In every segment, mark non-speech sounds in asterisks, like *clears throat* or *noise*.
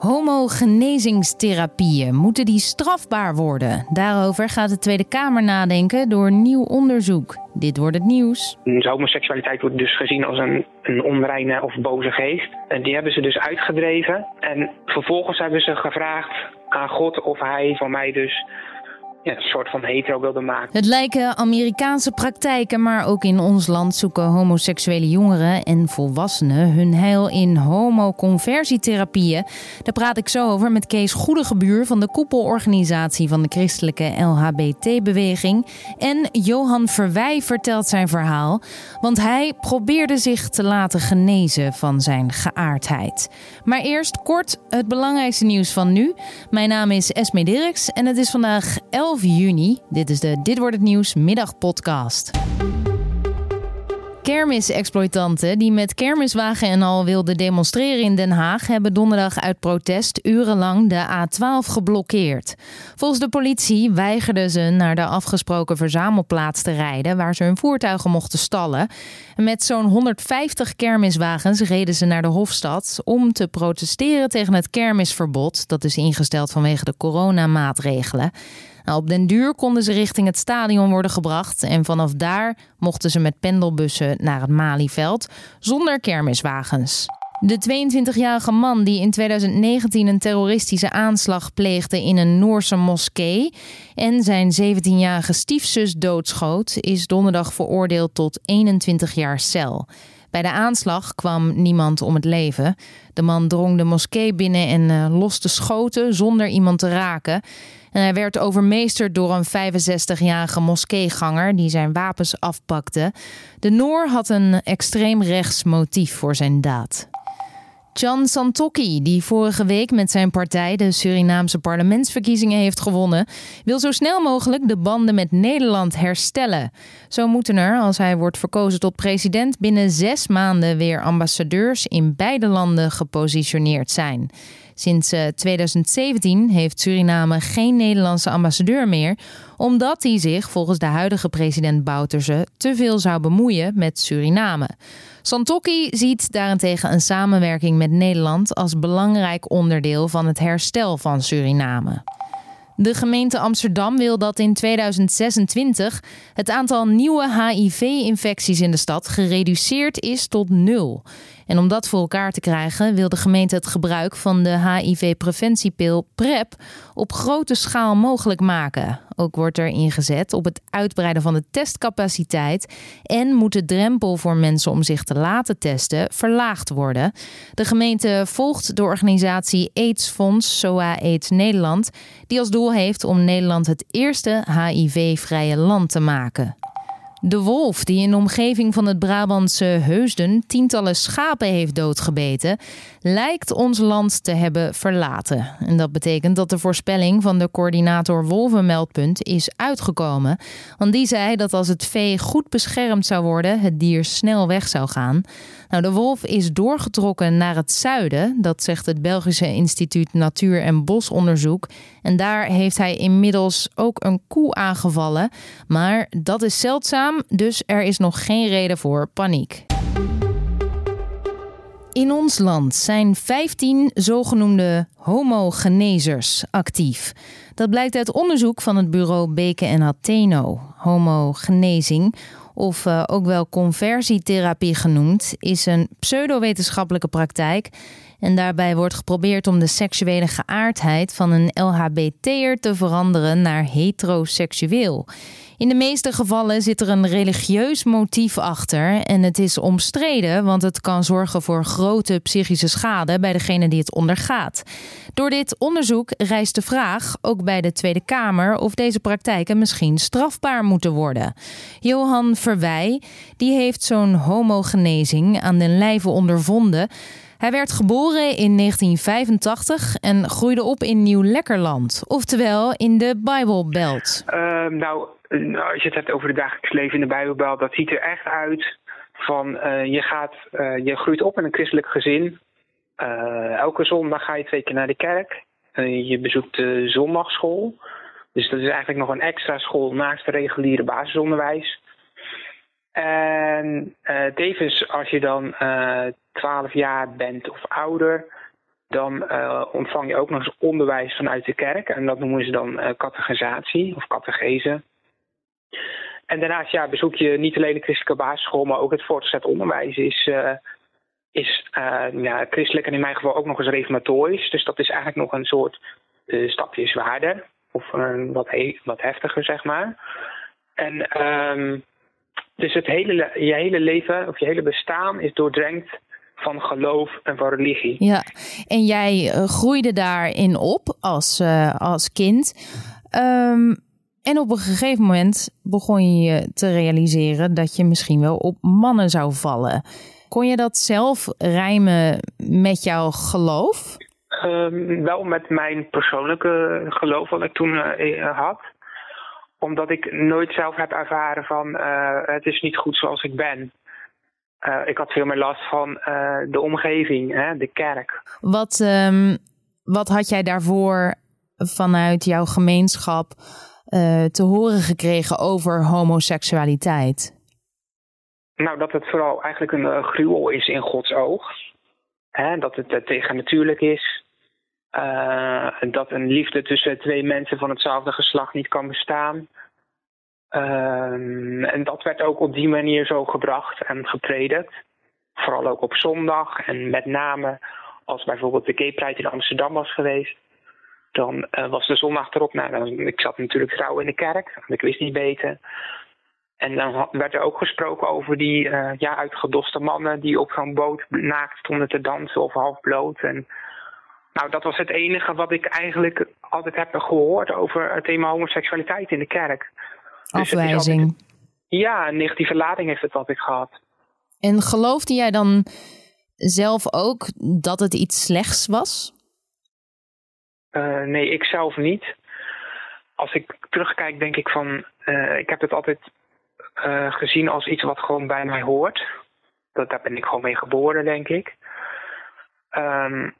Homogenezingstherapieën, moeten die strafbaar worden? Daarover gaat de Tweede Kamer nadenken door nieuw onderzoek. Dit wordt het nieuws. Homoseksualiteit wordt dus gezien als een, een onreine of boze geest. En die hebben ze dus uitgedreven. En vervolgens hebben ze gevraagd aan God of hij van mij dus een soort van hetero wilde maken. Het lijken Amerikaanse praktijken, maar ook in ons land zoeken homoseksuele jongeren en volwassenen hun heil in homoconversietherapieën. Daar praat ik zo over met Kees Goedegebuur van de koepelorganisatie van de christelijke LHBT-beweging. En Johan Verwij vertelt zijn verhaal, want hij probeerde zich te laten genezen van zijn geaardheid. Maar eerst kort het belangrijkste nieuws van nu. Mijn naam is Esme Dirks en het is vandaag 11 11 juni. Dit is de Dit wordt het nieuws middagpodcast. Kermisexploitanten die met kermiswagen en al wilden demonstreren in Den Haag hebben donderdag uit protest urenlang de A12 geblokkeerd. Volgens de politie weigerden ze naar de afgesproken verzamelplaats te rijden waar ze hun voertuigen mochten stallen. met zo'n 150 kermiswagens reden ze naar de Hofstad om te protesteren tegen het kermisverbod dat is ingesteld vanwege de coronamaatregelen. Nou, op den duur konden ze richting het stadion worden gebracht en vanaf daar mochten ze met pendelbussen naar het Malieveld zonder kermiswagens. De 22-jarige man die in 2019 een terroristische aanslag pleegde in een Noorse moskee en zijn 17-jarige stiefzus doodschoot, is donderdag veroordeeld tot 21 jaar cel. Bij de aanslag kwam niemand om het leven. De man drong de moskee binnen en uh, loste schoten zonder iemand te raken. En hij werd overmeesterd door een 65-jarige moskeeganger die zijn wapens afpakte. De Noor had een extreem rechts motief voor zijn daad. Chan Santokki, die vorige week met zijn partij de Surinaamse parlementsverkiezingen heeft gewonnen, wil zo snel mogelijk de banden met Nederland herstellen. Zo moeten er, als hij wordt verkozen tot president, binnen zes maanden weer ambassadeurs in beide landen gepositioneerd zijn. Sinds 2017 eh, heeft Suriname geen Nederlandse ambassadeur meer, omdat hij zich volgens de huidige president Bouterse te veel zou bemoeien met Suriname. Santokki ziet daarentegen een samenwerking met Nederland als belangrijk onderdeel van het herstel van Suriname. De gemeente Amsterdam wil dat in 2026 het aantal nieuwe HIV-infecties in de stad gereduceerd is tot nul. En om dat voor elkaar te krijgen, wil de gemeente het gebruik van de HIV-preventiepil PrEP op grote schaal mogelijk maken. Ook wordt er ingezet op het uitbreiden van de testcapaciteit en moet de drempel voor mensen om zich te laten testen verlaagd worden. De gemeente volgt de organisatie AIDS-fonds SOA AIDS Nederland, die als doel heeft om Nederland het eerste HIV-vrije land te maken. De wolf die in de omgeving van het Brabantse Heusden tientallen schapen heeft doodgebeten, lijkt ons land te hebben verlaten. En dat betekent dat de voorspelling van de coördinator Wolvenmeldpunt is uitgekomen. Want die zei dat als het vee goed beschermd zou worden, het dier snel weg zou gaan. Nou, de wolf is doorgetrokken naar het zuiden, dat zegt het Belgische Instituut Natuur- en Bosonderzoek. En daar heeft hij inmiddels ook een koe aangevallen. Maar dat is zeldzaam, dus er is nog geen reden voor paniek. In ons land zijn 15 zogenoemde homogenezers actief. Dat blijkt uit onderzoek van het bureau Beke en Hateno. Homogenezing, of uh, ook wel conversietherapie genoemd, is een pseudowetenschappelijke praktijk. En daarbij wordt geprobeerd om de seksuele geaardheid van een LHBT'er te veranderen naar heteroseksueel. In de meeste gevallen zit er een religieus motief achter en het is omstreden, want het kan zorgen voor grote psychische schade bij degene die het ondergaat. Door dit onderzoek rijst de vraag, ook bij de Tweede Kamer, of deze praktijken misschien strafbaar moeten worden. Johan Verwij, die heeft zo'n homogenezing aan den lijve ondervonden. Hij werd geboren in 1985 en groeide op in Nieuw-Lekkerland, oftewel in de Bijbelbelt. Uh, nou, als je het hebt over het dagelijks leven in de Bijbelbelt, dat ziet er echt uit van uh, je, gaat, uh, je groeit op in een christelijk gezin. Uh, elke zondag ga je twee keer naar de kerk. je bezoekt de zondagschool. Dus dat is eigenlijk nog een extra school naast het reguliere basisonderwijs. En tevens als je dan 12 jaar bent of ouder, dan ontvang je ook nog eens onderwijs vanuit de kerk. En dat noemen ze dan uh, of catechese. En daarnaast ja, bezoek je niet alleen de christelijke basisschool, maar ook het voortgezet onderwijs is, is ja, christelijk en in mijn geval ook nog eens reformatorisch. Dus dat is eigenlijk nog een soort stapje zwaarder of wat, wat heftiger, zeg maar. En um, dus het hele, je hele leven of je hele bestaan is doordrenkt van geloof en van religie. Ja, en jij uh, groeide daarin op als, uh, als kind. Um, en op een gegeven moment begon je te realiseren dat je misschien wel op mannen zou vallen. Kon je dat zelf rijmen met jouw geloof? Um, wel met mijn persoonlijke geloof wat ik toen uh, had omdat ik nooit zelf heb ervaren van uh, het is niet goed zoals ik ben. Uh, ik had veel meer last van uh, de omgeving, hè, de kerk. Wat, um, wat had jij daarvoor vanuit jouw gemeenschap te horen gekregen over homoseksualiteit? Nou, dat het vooral eigenlijk een gruwel is in Gods oog. Hè, dat het tegen natuurlijk is. Dat een liefde tussen twee mensen van hetzelfde geslacht niet kan bestaan. Uh, en dat werd ook op die manier zo gebracht en gepredikt. Vooral ook op zondag en met name als bijvoorbeeld de Gay Pride in Amsterdam was geweest. Dan uh, was de zondag erop. Nou, dan, ik zat natuurlijk trouw in de kerk, ik wist niet beter. En dan werd er ook gesproken over die uh, ja, uitgedoste mannen die op zo'n boot naakt stonden te dansen of half bloot. En nou, dat was het enige wat ik eigenlijk altijd heb gehoord over het thema homoseksualiteit in de kerk. Dus Afwijzing. ja, een negatieve lading heeft het altijd gehad. En geloofde jij dan zelf ook dat het iets slechts was? Uh, nee, ik zelf niet. Als ik terugkijk, denk ik van. Uh, ik heb het altijd uh, gezien als iets wat gewoon bij mij hoort. Dat, daar ben ik gewoon mee geboren, denk ik. Um,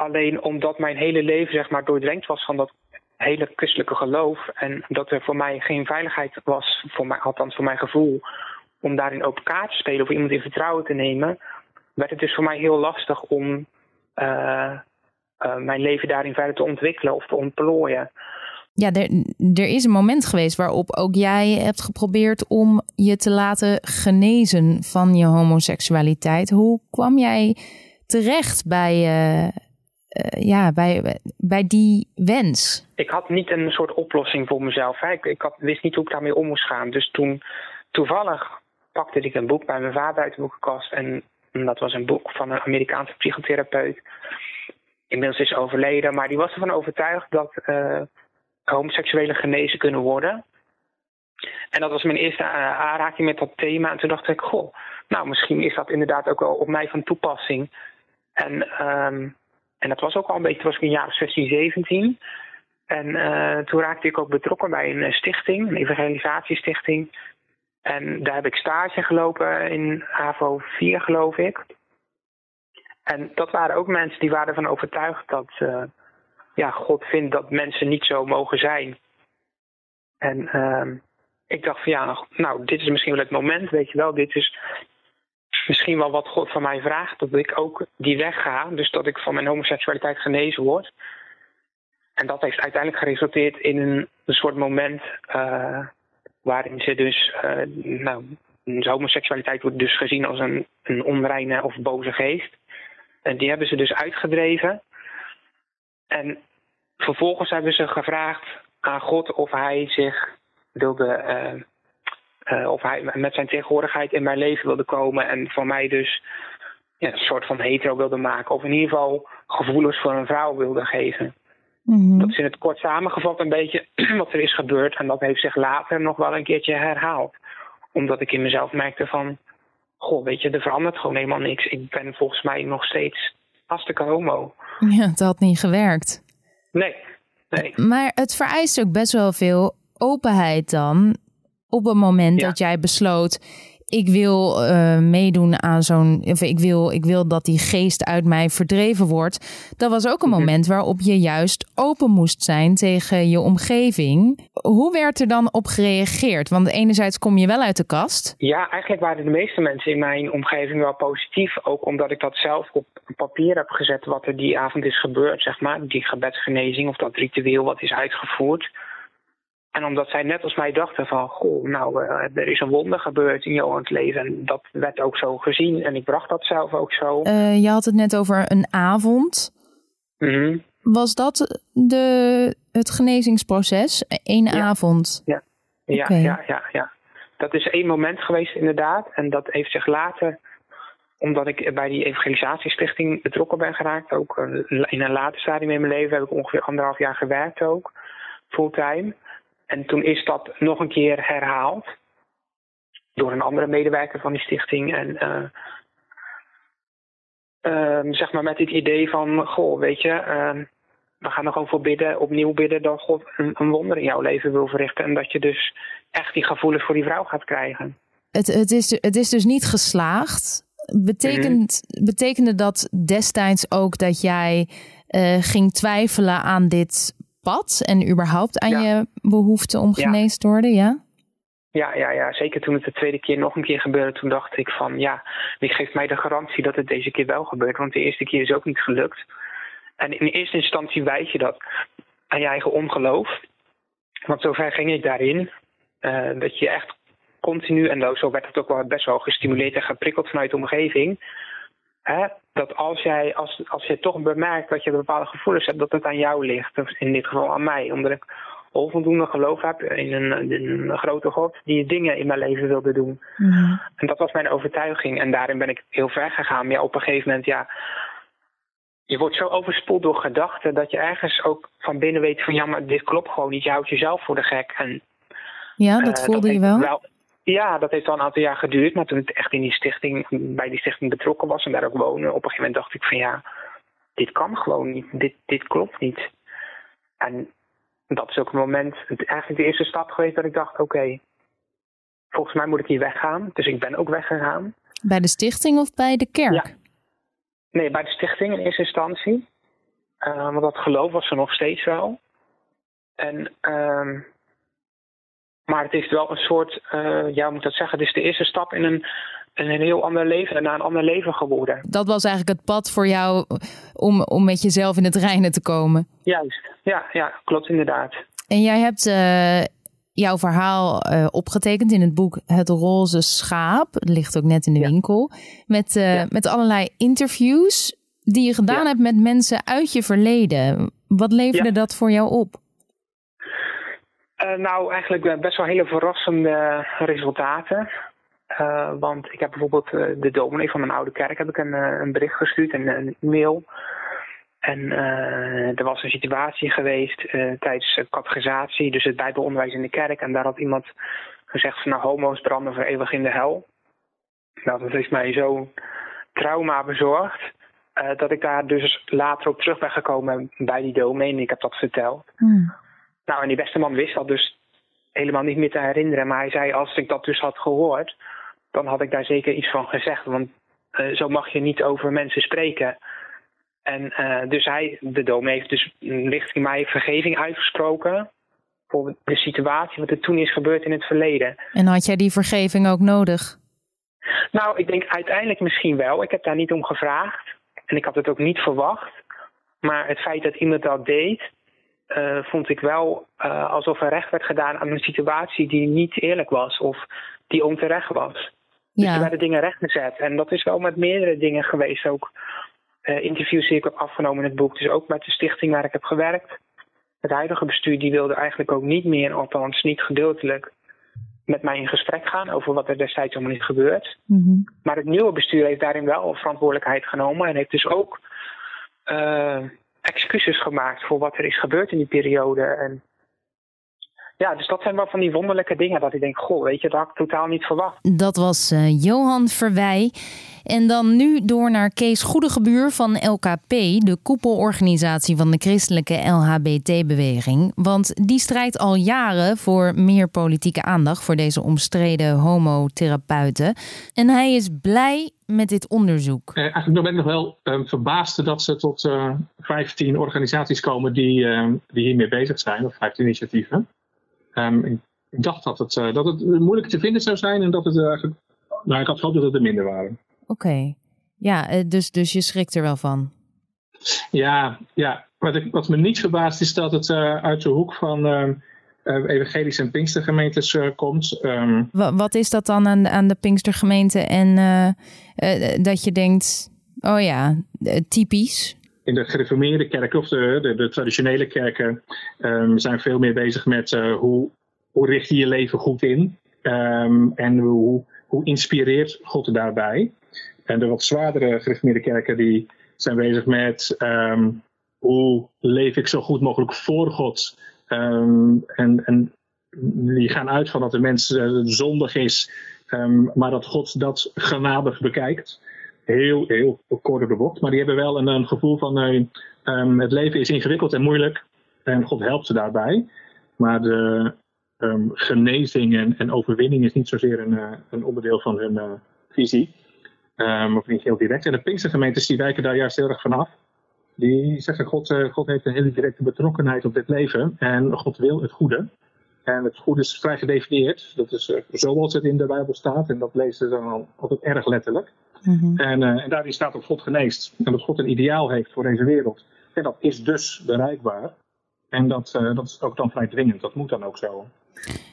Alleen omdat mijn hele leven zeg maar doordrenkt was van dat hele christelijke geloof. En dat er voor mij geen veiligheid was, voor mij, althans voor mijn gevoel, om daarin open kaart te spelen of iemand in vertrouwen te nemen. Werd het dus voor mij heel lastig om uh, uh, mijn leven daarin verder te ontwikkelen of te ontplooien. Ja, er, er is een moment geweest waarop ook jij hebt geprobeerd om je te laten genezen van je homoseksualiteit. Hoe kwam jij terecht bij, uh, uh, ja, bij, bij die wens? Ik had niet een soort oplossing voor mezelf. Ik, ik had, wist niet hoe ik daarmee om moest gaan. Dus toen toevallig pakte ik een boek bij mijn vader uit de boekenkast. En dat was een boek van een Amerikaanse psychotherapeut. Inmiddels is overleden, maar die was ervan overtuigd dat uh, homoseksuelen genezen kunnen worden. En dat was mijn eerste uh, aanraking met dat thema. En toen dacht ik, goh, nou misschien is dat inderdaad ook wel op mij van toepassing. En um, en dat was ook al een beetje, was ik in jaren 16, 17. En uh, toen raakte ik ook betrokken bij een stichting, een evangelisatiestichting. En daar heb ik stage gelopen in HAVO 4, geloof ik. En dat waren ook mensen die waren ervan overtuigd dat uh, ja, God vindt dat mensen niet zo mogen zijn. En uh, ik dacht van ja, nou, dit is misschien wel het moment, weet je wel. Dit is misschien wel wat God van mij vraagt, dat ik ook die weg ga. Dus dat ik van mijn homoseksualiteit genezen word. En dat heeft uiteindelijk geresulteerd in een, soort moment uh, waarin ze dus, uh, nou, homoseksualiteit wordt dus gezien als een, een onreine of boze geest. En die hebben ze dus uitgedreven. En vervolgens hebben ze gevraagd aan God of hij zich wilde uh, uh, of hij met zijn tegenwoordigheid in mijn leven wilde komen en van mij dus ja, een soort van hetero wilde maken. Of in ieder geval gevoelens voor een vrouw wilde geven. Mm-hmm. Dat is in het kort samengevat een beetje *clears throat* wat er is gebeurd. En dat heeft zich later nog wel een keertje herhaald. Omdat ik in mezelf merkte van... Goh, weet je, er verandert gewoon helemaal niks. Ik ben volgens mij nog steeds hartstikke homo. *laughs* Ja, het had niet gewerkt. Nee, nee. Maar het vereist ook best wel veel openheid dan op het moment dat jij besloot: ik wil uh, meedoen aan zo'n. Of ik wil, ik wil dat die geest uit mij verdreven wordt. Dat was ook een mhm. moment waarop je juist open moest zijn tegen je omgeving. Hoe werd er dan op gereageerd? Want enerzijds kom je wel uit de kast. Ja, eigenlijk waren de meeste mensen in mijn omgeving wel positief. Ook omdat ik dat zelf op papier heb gezet wat er die avond is gebeurd, zeg maar. Die gebedsgenezing of dat ritueel wat is uitgevoerd. En omdat zij net als mij dachten van, goh, nou, uh, er is een wonder gebeurd in Johans leven. En dat werd ook zo gezien. En ik bracht dat zelf ook zo. Uh, je had het net over een avond. Mm Was dat de, het genezingsproces? Eén avond? Ja. Ja, ja, ja, ja. Dat is één moment geweest inderdaad. En dat heeft zich later, omdat ik bij die evangelisatiestichting betrokken ben geraakt, ook eh, in een later stadium in mijn leven heb ik ongeveer anderhalf jaar gewerkt ook, fulltime. En toen is dat nog een keer herhaald door een andere medewerker van die stichting. En uh, uh, zeg maar met het idee van, goh, weet je, uh, we gaan er gewoon voor bidden, opnieuw bidden dat God een, een, wonder in jouw leven wil verrichten. En dat je dus echt die gevoelens voor die vrouw gaat krijgen. Het, het, is, het is dus niet geslaagd. Betekent, Betekende dat destijds ook dat jij uh, ging twijfelen aan dit pad en überhaupt aan je behoefte om genezen te worden, ja? Ja, ja, ja, zeker toen het de tweede keer nog een keer gebeurde, toen dacht ik van ja, wie geeft mij de garantie dat het deze keer wel gebeurt? Want de eerste keer is ook niet gelukt. En in eerste instantie wijs je dat aan je eigen ongeloof. Want zover ging ik daarin, uh, dat je echt continu, en zo werd het ook wel best wel gestimuleerd en geprikkeld vanuit de omgeving, Hè, dat als jij, als, als je toch bemerkt dat je bepaalde gevoelens hebt, dat het aan jou ligt. In dit geval aan mij. Omdat ik onvoldoende geloof heb in een, een grote God die dingen in mijn leven wilde doen. En dat was mijn overtuiging. En daarin ben ik heel ver gegaan. Ja, op een gegeven moment, ja. Je wordt zo overspoeld door gedachten dat je ergens ook van binnen weet van ja, maar dit klopt gewoon niet. Je houdt jezelf voor de gek. En, ja, dat uh, voelde je wel? Ja, dat heeft al een aantal jaar geduurd. Maar toen ik echt in die stichting, bij die stichting betrokken was en daar ook wonen, op een gegeven moment dacht ik van ja, dit kan gewoon niet. Dit, dit klopt niet. En dat is ook een moment, eigenlijk de eerste stap geweest dat ik dacht, oké, volgens mij moet ik hier weggaan. Dus ik ben ook weggegaan. Bij de stichting of bij de kerk? Ja. Nee, bij de stichting in eerste instantie. Uh, want dat geloof was er nog steeds wel. En uh, maar het is wel een soort, uh, ja, hoe moet dat zeggen? Het is de eerste stap in een, in een heel ander leven, naar een ander leven geworden. Dat was eigenlijk het pad voor jou om, om met jezelf in het reinen te komen. Juist, ja, ja klopt inderdaad. En jij hebt uh, jouw verhaal uh, opgetekend in het boek Het Roze Schaap. Het ligt ook net in de winkel. Met, ja. met allerlei interviews die je gedaan hebt met mensen uit je verleden. Wat leverde dat voor jou op? Uh, nou, eigenlijk best wel hele verrassende resultaten. Uh, want ik heb bijvoorbeeld de dominee van mijn oude kerk heb ik een, een bericht gestuurd en een e-mail. En er was een situatie geweest tijdens catechisatie, dus het bijbelonderwijs in de kerk. En daar had iemand gezegd van nou, homo's branden voor eeuwig in de hel. Nou, dat heeft mij zo'n trauma bezorgd. dat ik daar dus later op terug ben gekomen bij die dominee en ik heb dat verteld. Mm. Nou, en die beste man wist dat dus helemaal niet meer te herinneren. Maar hij zei, als ik dat dus had gehoord, dan had ik daar zeker iets van gezegd. Want uh, zo mag je niet over mensen spreken. En uh, dus hij, de dom heeft dus richting mij vergeving uitgesproken voor de situatie wat er toen is gebeurd in het verleden. En had jij die vergeving ook nodig? Nou, ik denk uiteindelijk misschien wel. Ik heb daar niet om gevraagd. En ik had het ook niet verwacht. Maar het feit dat iemand dat deed, uh, vond ik wel uh, alsof er recht werd gedaan aan een situatie die niet eerlijk was of die onterecht was. Dus er werden dingen rechtgezet. En dat is wel met meerdere dingen geweest. Ook uh, interviews die ik heb afgenomen in het boek. Dus ook met de stichting waar ik heb gewerkt. Het huidige bestuur die wilde eigenlijk ook niet meer, althans niet gedeeltelijk, met mij in gesprek gaan over wat er destijds allemaal niet gebeurd. Mm -hmm. Maar het nieuwe bestuur heeft daarin wel verantwoordelijkheid genomen en heeft dus ook excuses gemaakt voor wat er is gebeurd in die periode. En ja, dus dat zijn wel van die wonderlijke dingen dat ik denk, goh, weet je, dat had ik totaal niet verwacht. Dat was uh, Johan Verwij. En dan nu door naar Kees Goedegebuur van LKP, de koepelorganisatie van de christelijke LHBT-beweging. Want die strijdt al jaren voor meer politieke aandacht voor deze omstreden homotherapeuten. En hij is blij met dit onderzoek. Uh, eigenlijk ben ik nog wel uh, verbaasd dat ze tot uh, eh, 15 organisaties komen die, die hiermee bezig zijn, of 15 initiatieven. Um, ik dacht dat het, dat het moeilijk te vinden zou zijn en dat het eigenlijk. Nou, ik had gehoopt dat het er minder waren. Oké. Ja, eh, dus, dus je schrikt er wel van? Ja, ja. Wat, ik, wat me niet verbaast is dat het uh, uit de hoek van uh, evangelische en pinkstergemeentes komt. Um, wat is dat dan aan, aan de pinkstergemeente en dat je denkt, oh ja, typisch? In de gereformeerde kerken of de, de, de traditionele kerken um, zijn veel meer bezig met hoe, hoe richt je je leven goed in. Um, en hoe, hoe inspireert God daarbij? En de wat zwaardere gereformeerde kerken die zijn bezig met um, hoe leef ik zo goed mogelijk voor God. En, en die gaan uit van dat de mens uh, zondig is, maar dat God dat genadig bekijkt. Heel, heel kort bocht. Maar die hebben wel een, gevoel van uh, het leven is ingewikkeld en moeilijk. En God helpt ze daarbij. Maar de genezing en, en, overwinning is niet zozeer een, uh, een onderdeel van hun visie. Um, of niet heel direct. En de Pinkstergemeentes die wijken daar juist heel erg vanaf. Die zeggen, God, God heeft een hele directe betrokkenheid op dit leven. En God wil het goede. En het goede is vrij gedefinieerd. Dat is uh, zoals het in de Bijbel staat. En dat lezen ze dan altijd erg letterlijk. Mm -hmm. en, uh, en daarin staat dat God geneest. En dat God een ideaal heeft voor deze wereld. En dat is dus bereikbaar. En dat, dat is ook dan vrij dwingend. Dat moet dan ook zo.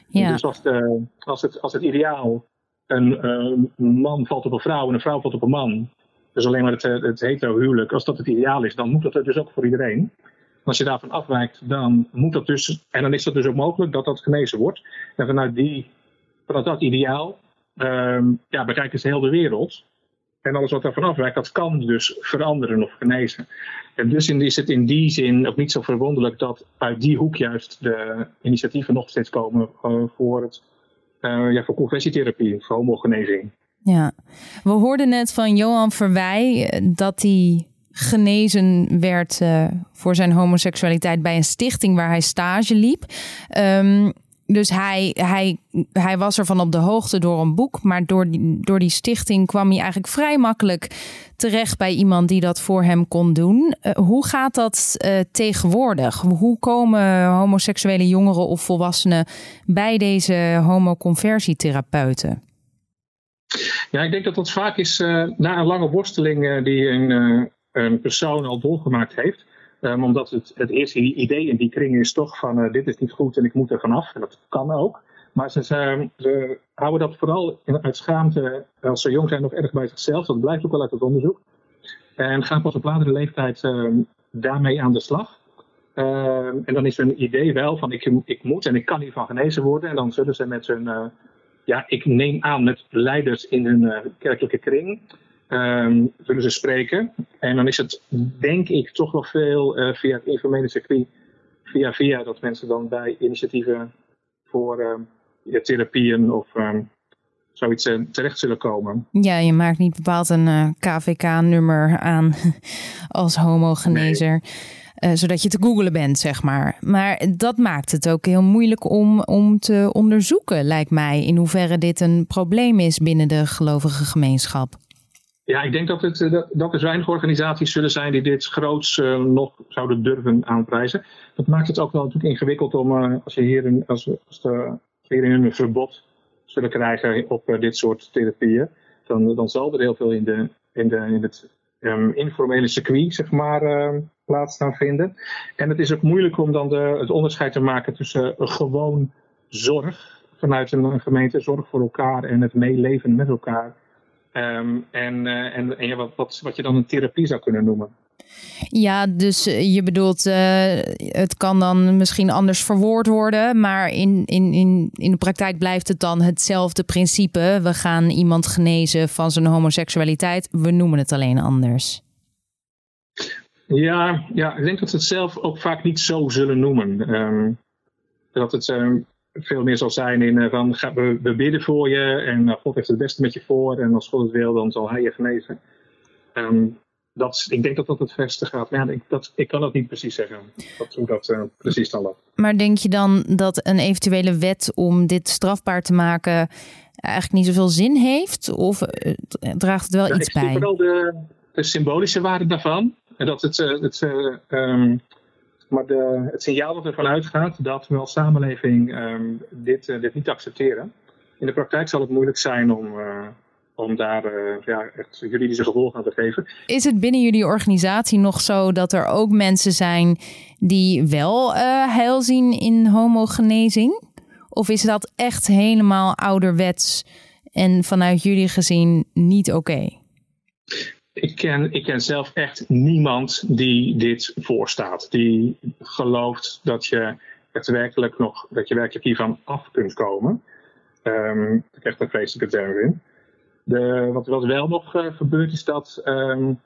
Ja. Dus als, de, als, het, als het ideaal een, een, man valt op een vrouw en een vrouw valt op een man. Dus alleen maar het, het hetero huwelijk, als dat het ideaal is, dan moet dat dus ook voor iedereen. Als je daarvan afwijkt, dan moet dat dus, en dan is dat dus ook mogelijk dat dat genezen wordt. En vanuit, die, vanuit dat ideaal um, ja, bekijken ze heel de wereld. En alles wat daarvan afwijkt, dat kan dus veranderen of genezen. En dus is het in die zin ook niet zo verwonderlijk dat uit die hoek juist de initiatieven nog steeds komen uh, voor het uh, ja, voor conversietherapie, voor homogenezing. Ja, we hoorden net van Johan Verwij eh, dat hij genezen werd uh, voor zijn homoseksualiteit bij een stichting waar hij stage liep. Um, dus hij, hij, hij was ervan op de hoogte door een boek, maar door die, door die stichting kwam hij eigenlijk vrij makkelijk terecht bij iemand die dat voor hem kon doen. Uh, hoe gaat dat uh, tegenwoordig? Hoe komen homoseksuele jongeren of volwassenen bij deze homoconversietherapeuten? Ja, ik denk dat dat vaak is na een lange worsteling die een, een persoon al doorgemaakt heeft. Um, omdat het, het eerste idee in die kring is toch van uh, dit is niet goed en ik moet er vanaf. En dat kan ook. Maar ze, ze, houden dat vooral in, uit schaamte als ze jong zijn nog erg bij zichzelf. Dat blijkt ook wel uit het onderzoek. En gaan pas op latere leeftijd uh, daarmee aan de slag. Uh, en dan is hun idee wel van ik, ik moet en ik kan hiervan genezen worden. En dan zullen ze met hun, uh, ja, ik neem aan met leiders in hun kerkelijke kring um, zullen ze spreken. En dan is het, denk ik, toch wel veel uh, via het informele circuit, via via, dat mensen dan bij initiatieven voor uh, therapieën of um, zoiets uh, terecht zullen komen. Ja, je maakt niet bepaald een uh, KVK-nummer aan *laughs* als homogenezer. Nee. Uh, zodat je te googelen bent, zeg maar. Maar dat maakt het ook heel moeilijk om, om te onderzoeken, lijkt mij, in hoeverre dit een probleem is binnen de gelovige gemeenschap. Ja, ik denk dat, het, eh, dat er weinig organisaties zullen zijn die dit groots uh, nog zouden durven aanprijzen. Dat maakt het ook wel natuurlijk ingewikkeld om, uh, als je hier een, als, als de, hier een verbod zullen krijgen op dit soort therapieën, dan, dan zal er heel veel in, de, in, de, in het um, informele circuit zeg maar, uh, plaats gaan vinden. En het is ook moeilijk om dan de, het onderscheid te maken tussen gewoon zorg vanuit een gemeente, zorg voor elkaar en het meeleven met elkaar. Um, en uh, en, en ja, wat, wat, wat je dan een therapie zou kunnen noemen. Ja, dus eh, je bedoelt, uh, het kan dan misschien anders verwoord worden, maar in, in, in, in de praktijk blijft het dan hetzelfde principe. We gaan iemand genezen van zijn homoseksualiteit, we noemen het alleen anders. Ja, ja ik denk dat ze het zelf ook vaak niet zo zullen noemen. Um, dat het, um, veel meer zal zijn in van we, we bidden voor je en God heeft het beste met je voor en als God het wil, dan zal hij je genezen. Ehm, dat, ik denk dat dat het verste gaat. Maar ja, ik, dat, ik kan dat niet precies zeggen, dat, hoe dat uh, precies dan loopt. Maar denk je dan dat een eventuele wet om dit strafbaar te maken eigenlijk niet zoveel zin heeft? Of uh, draagt het wel ja, iets bij? Ik vooral de, de, symbolische waarde daarvan. En dat het, het, um, maar het signaal dat ervan uitgaat dat we als samenleving um, dit, dit niet accepteren. In de praktijk zal het moeilijk zijn om om daar uh, ja, echt juridische gevolgen aan te geven. Is het binnen jullie organisatie nog zo dat er ook mensen zijn die wel heil zien in homogenezing? Of is dat echt helemaal ouderwets en vanuit jullie gezien niet oké? Ik ken, ik ken zelf echt niemand die dit voorstaat. Die gelooft dat je werkelijk nog, dat je werkelijk hiervan af kunt komen. Um, ik krijg een vreselijke term in. De, wat, wat wel nog uh, gebeurt is dat, um,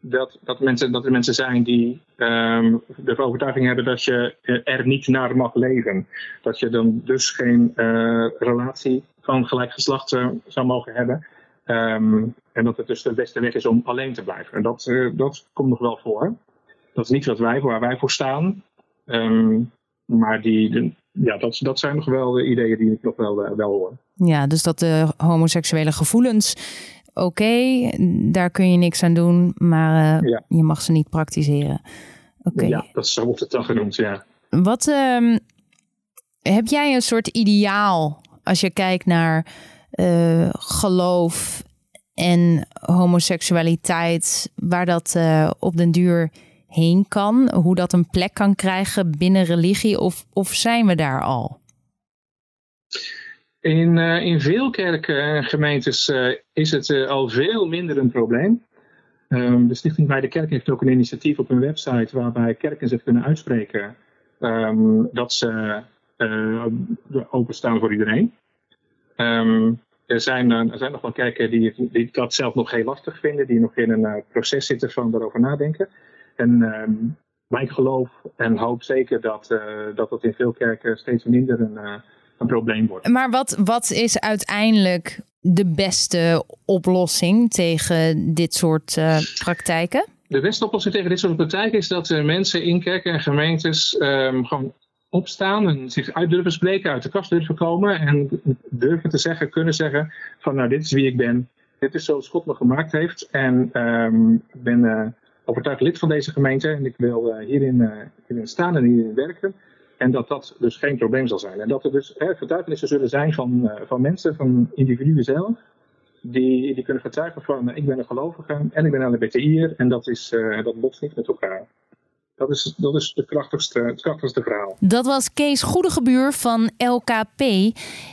dat, dat, mensen, dat er mensen zijn die um, de overtuiging hebben dat je er niet naar mag leven. Dat je dan dus geen uh, relatie van gelijk geslacht zou mogen hebben. Um, en dat het dus de beste weg is om alleen te blijven. En dat, dat komt nog wel voor. Dat is niet wat wij, waar wij voor staan. maar die, de, ja, dat, dat zijn nog wel de ideeën die ik nog wel, wel hoor. Ja, dus dat de homoseksuele gevoelens, oké, daar kun je niks aan doen, maar uh, je mag ze niet praktiseren. Oké. Ja, dat zo wordt het dan genoemd, ja. Wat um, heb jij een soort ideaal als je kijkt naar uh, geloof en homoseksualiteit, waar dat uh, op den duur heen kan, hoe dat een plek kan krijgen binnen religie, of, of zijn we daar al? In, uh, in veel kerken en gemeentes is het al veel minder een probleem. Um, de Stichting Bij de Kerk heeft ook een initiatief op hun website waarbij kerken zich kunnen uitspreken um, dat ze openstaan voor iedereen. Um, er, zijn, er zijn nog wel kerken die, die, dat zelf nog heel lastig vinden, die nog in een proces zitten van daarover nadenken. En wij geloof en hoop zeker dat, dat dat in veel kerken steeds minder een een probleem wordt. Maar wat, wat is uiteindelijk de beste oplossing tegen dit soort uh, praktijken? De beste oplossing tegen dit soort praktijken is dat mensen in kerken en gemeentes um, gewoon opstaan en zich uit durven spreken, uit de kast durven komen en durven te zeggen, kunnen zeggen van nou dit is wie ik ben, dit is zoals God me gemaakt heeft en um, ik ben uh, overtuigd lid van deze gemeente en ik wil hierin, hierin staan en hierin werken. En dat dat dus geen probleem zal zijn. En dat er dus hè, getuigenissen zullen zijn van, van mensen, van individuen zelf. Die, die kunnen getuigen van ik ben een gelovige en ik ben LBTI'er. En dat, is, dat botst niet met elkaar. Dat is, dat is het, krachtigste, het krachtigste verhaal. Dat was Kees Goedegebuur van LKP.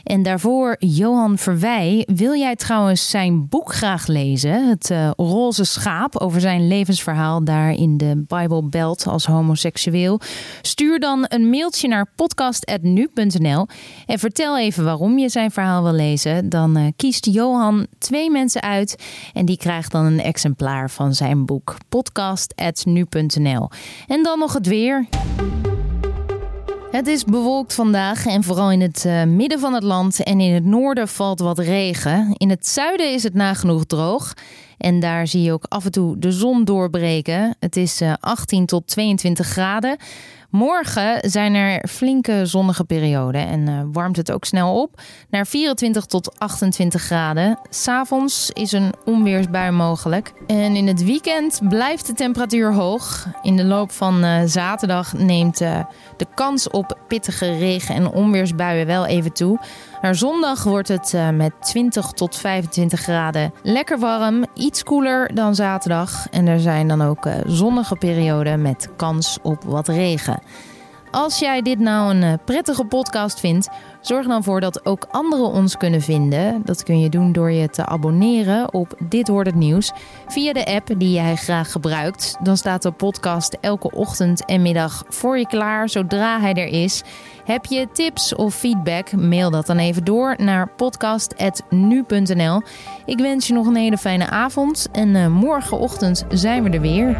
En daarvoor Johan Verwij. Wil jij trouwens zijn boek graag lezen? Het uh, Roze Schaap over zijn levensverhaal daar in de Bible Belt als homoseksueel. Stuur dan een mailtje naar podcast.nu.nl en vertel even waarom je zijn verhaal wil lezen. Dan uh, kiest Johan twee mensen uit en die krijgt dan een exemplaar van zijn boek. podcast.nu.nl. En dan nog het weer. Het is bewolkt vandaag en vooral in het uh, midden van het land en in het noorden valt wat regen. In het zuiden is het nagenoeg droog en daar zie je ook af en toe de zon doorbreken. Het is uh, 18 tot 22 graden. Morgen zijn er flinke zonnige perioden en uh, warmt het ook snel op naar 24 tot 28 graden. S'avonds is een onweersbui mogelijk. En in het weekend blijft de temperatuur hoog. In de loop van uh, zaterdag neemt uh, de kans op pittige regen- en onweersbuien wel even toe. Naar zondag wordt het uh, met 20 tot 25 graden lekker warm, iets koeler dan zaterdag. En er zijn dan ook uh, zonnige perioden met kans op wat regen. Als jij dit nou een uh, prettige podcast vindt, zorg dan voor dat ook anderen ons kunnen vinden. Dat kun je doen door je te abonneren op Dit Wordt Het Nieuws via de app die jij graag gebruikt. Dan staat de podcast elke ochtend en middag voor je klaar zodra hij er is. Heb je tips of feedback? Mail dat dan even door naar podcast.nu.nl. Ik wens je nog een hele fijne avond en uh, morgenochtend zijn we er weer.